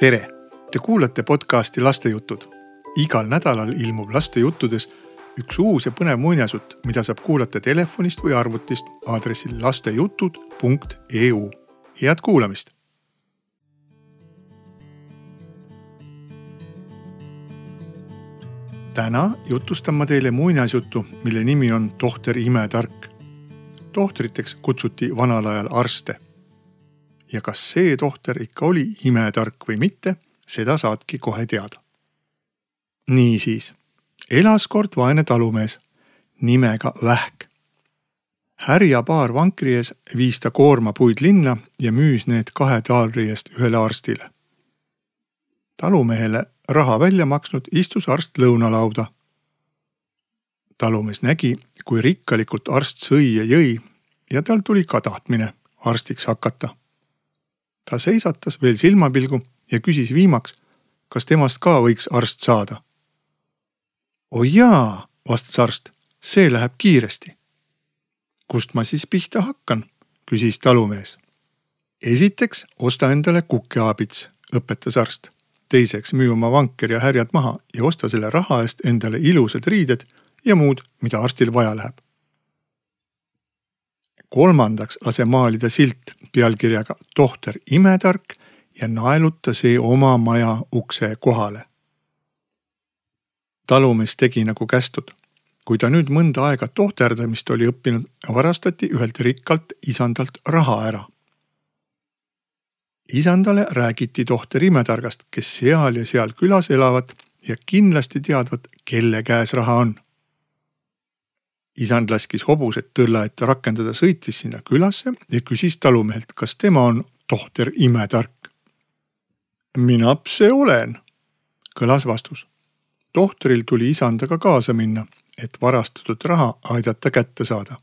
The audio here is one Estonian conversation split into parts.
tere, te kuulate podcasti Lastejutud. igal nädalal ilmub lastejuttudes üks uus ja põnev muinasjutt, mida saab kuulata telefonist või arvutist aadressil lastejutud.eu. head kuulamist. täna jutustan ma teile muinasjutu, mille nimi on Tohter imetark. tohtriteks kutsuti vanal ajal arste ja kas see tohter ikka oli imetark või mitte, seda saadki kohe teada. niisiis, elas kord vaene talumees nimega Vähk. härja paar vankri ees viis ta koormapuid linna ja müüs need kahe taalri eest ühele arstile. talumehele raha välja maksnud istus arst lõunalauda. talumees nägi, kui rikkalikult arst sõi ja jõi ja tal tuli ka tahtmine arstiks hakata ta seisatas veel silmapilgu ja küsis viimaks, kas temast ka võiks arst saada. oi jaa, vastas arst, see läheb kiiresti. kust ma siis pihta hakkan, küsis talumees. esiteks osta endale kukeaabits, õpetas arst. teiseks müü oma vanker ja härjad maha ja osta selle raha eest endale ilusad riided ja muud, mida arstil vaja läheb kolmandaks lase maalida silt pealkirjaga Tohter imetark ja naeluta see oma maja ukse kohale. talumees tegi nagu kästud. kui ta nüüd mõnda aega tohterdamist oli õppinud, varastati ühelt rikkalt isandalt raha ära. isandale räägiti tohter imetargast, kes seal ja seal külas elavad ja kindlasti teadvat, kelle käes raha on isand laskis hobused tõlla ette rakendada, sõitis sinna külasse ja küsis talumehelt, kas tema on tohter imetark. minaps see olen, kõlas vastus. tohtril tuli isandaga kaasa minna, et varastatud raha aidata kätte saada.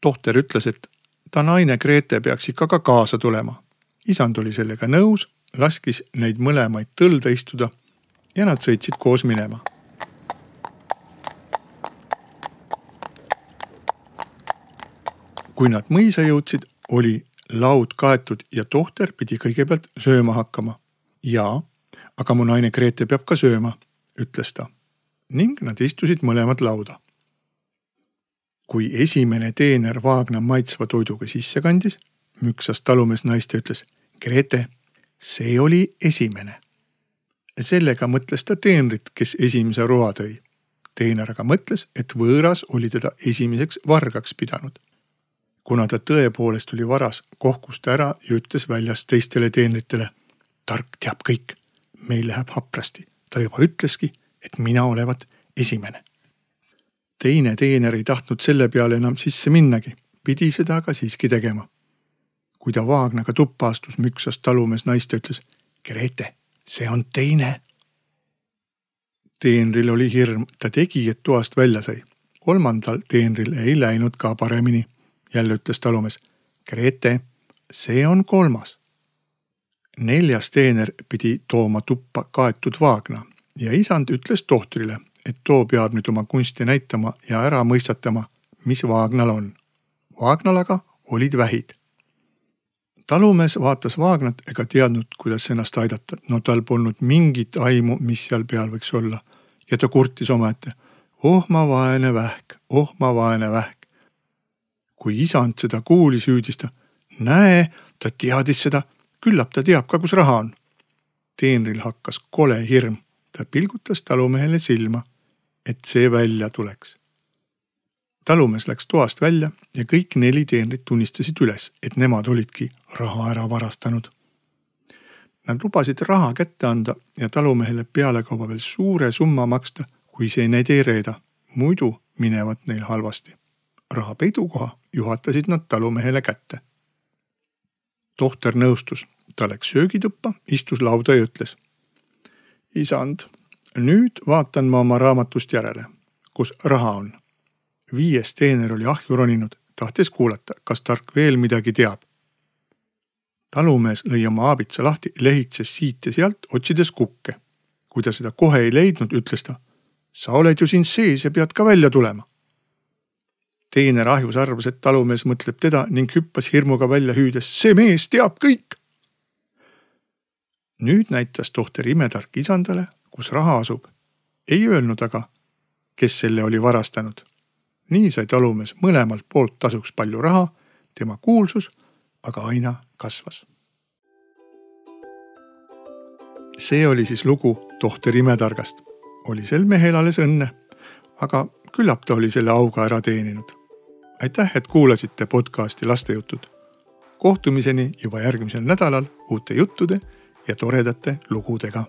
tohter ütles, et ta naine Grete peaks ikka ka kaasa tulema. isand oli sellega nõus, laskis neid mõlemaid tõlda istuda ja nad sõitsid koos minema kui nad mõisa jõudsid, oli laud kaetud ja tohter pidi kõigepealt sööma hakkama. jaa, aga mu naine Grete peab ka sööma, ütles ta. ning nad istusid mõlemad lauda. kui esimene teener vaagna maitsva toiduga sisse kandis, müksas talumees naist ja ütles. Grete, see oli esimene. sellega mõtles ta teenrit, kes esimese roa tõi. teener aga mõtles, et võõras oli teda esimeseks vargaks pidanud kuna ta tõepoolest oli varas, kohkus ta ära ja ütles väljas teistele teenritele. tark teab kõik, meil läheb haprasti, ta juba ütleski, et mina olevat esimene. teine teener ei tahtnud selle peale enam sisse minnagi, pidi seda aga siiski tegema. kui ta Vaagnaga tuppa astus, müksas talumees naist ja ütles. Grete, see on teine. teenril oli hirm, ta tegi, et toast välja sai. kolmandal teenril ei läinud ka paremini jälle ütles talumees. Grete, see on kolmas. neljas teener pidi tooma tuppa kaetud vaagna ja isand ütles tohtrile, et too peab nüüd oma kunsti näitama ja ära mõistatama, mis vaagnal on. vaagnal aga olid vähid. talumees vaatas vaagnat ega teadnud, kuidas ennast aidata. no tal polnud mingit aimu, mis seal peal võiks olla ja ta kurtis omaette. oh ma vaene vähk, oh ma vaene vähk kui isand seda kuulis, hüüdis ta. näe, ta teadis seda, küllap ta teab ka, kus raha on. teenril hakkas kole hirm, ta pilgutas talumehele silma, et see välja tuleks. talumees läks toast välja ja kõik neli teenrit tunnistasid üles, et nemad olidki raha ära varastanud. Nad lubasid raha kätte anda ja talumehele pealekauba veel suure summa maksta, kui see neid ei reeda, muidu minevat neil halvasti raha peidukoha juhatasid nad talumehele kätte. tohter nõustus, ta läks söögituppa, istus lauda ja ütles. isand, nüüd vaatan ma oma raamatust järele, kus raha on. viies teener oli ahju roninud, tahtis kuulata, kas tark veel midagi teab. talumees lõi oma aabitsa lahti, lehitses siit ja sealt, otsides kukke. kui ta seda kohe ei leidnud, ütles ta. sa oled ju siin sees ja pead ka välja tulema teine rahjus arvas, et talumees mõtleb teda ning hüppas hirmuga välja hüüdes. see mees teab kõik. nüüd näitas tohter imetark isandale, kus raha asub. ei öelnud aga, kes selle oli varastanud. nii sai talumees mõlemalt poolt tasuks palju raha, tema kuulsus aga aina kasvas. see oli siis lugu tohter imetargast. oli sel mehel alles õnne, aga küllap ta oli selle auga ära teeninud. Aitäh, et kuulasite podcasti Lastejutud. kohtumiseni juba järgmisel nädalal uute juttude ja toredate lugudega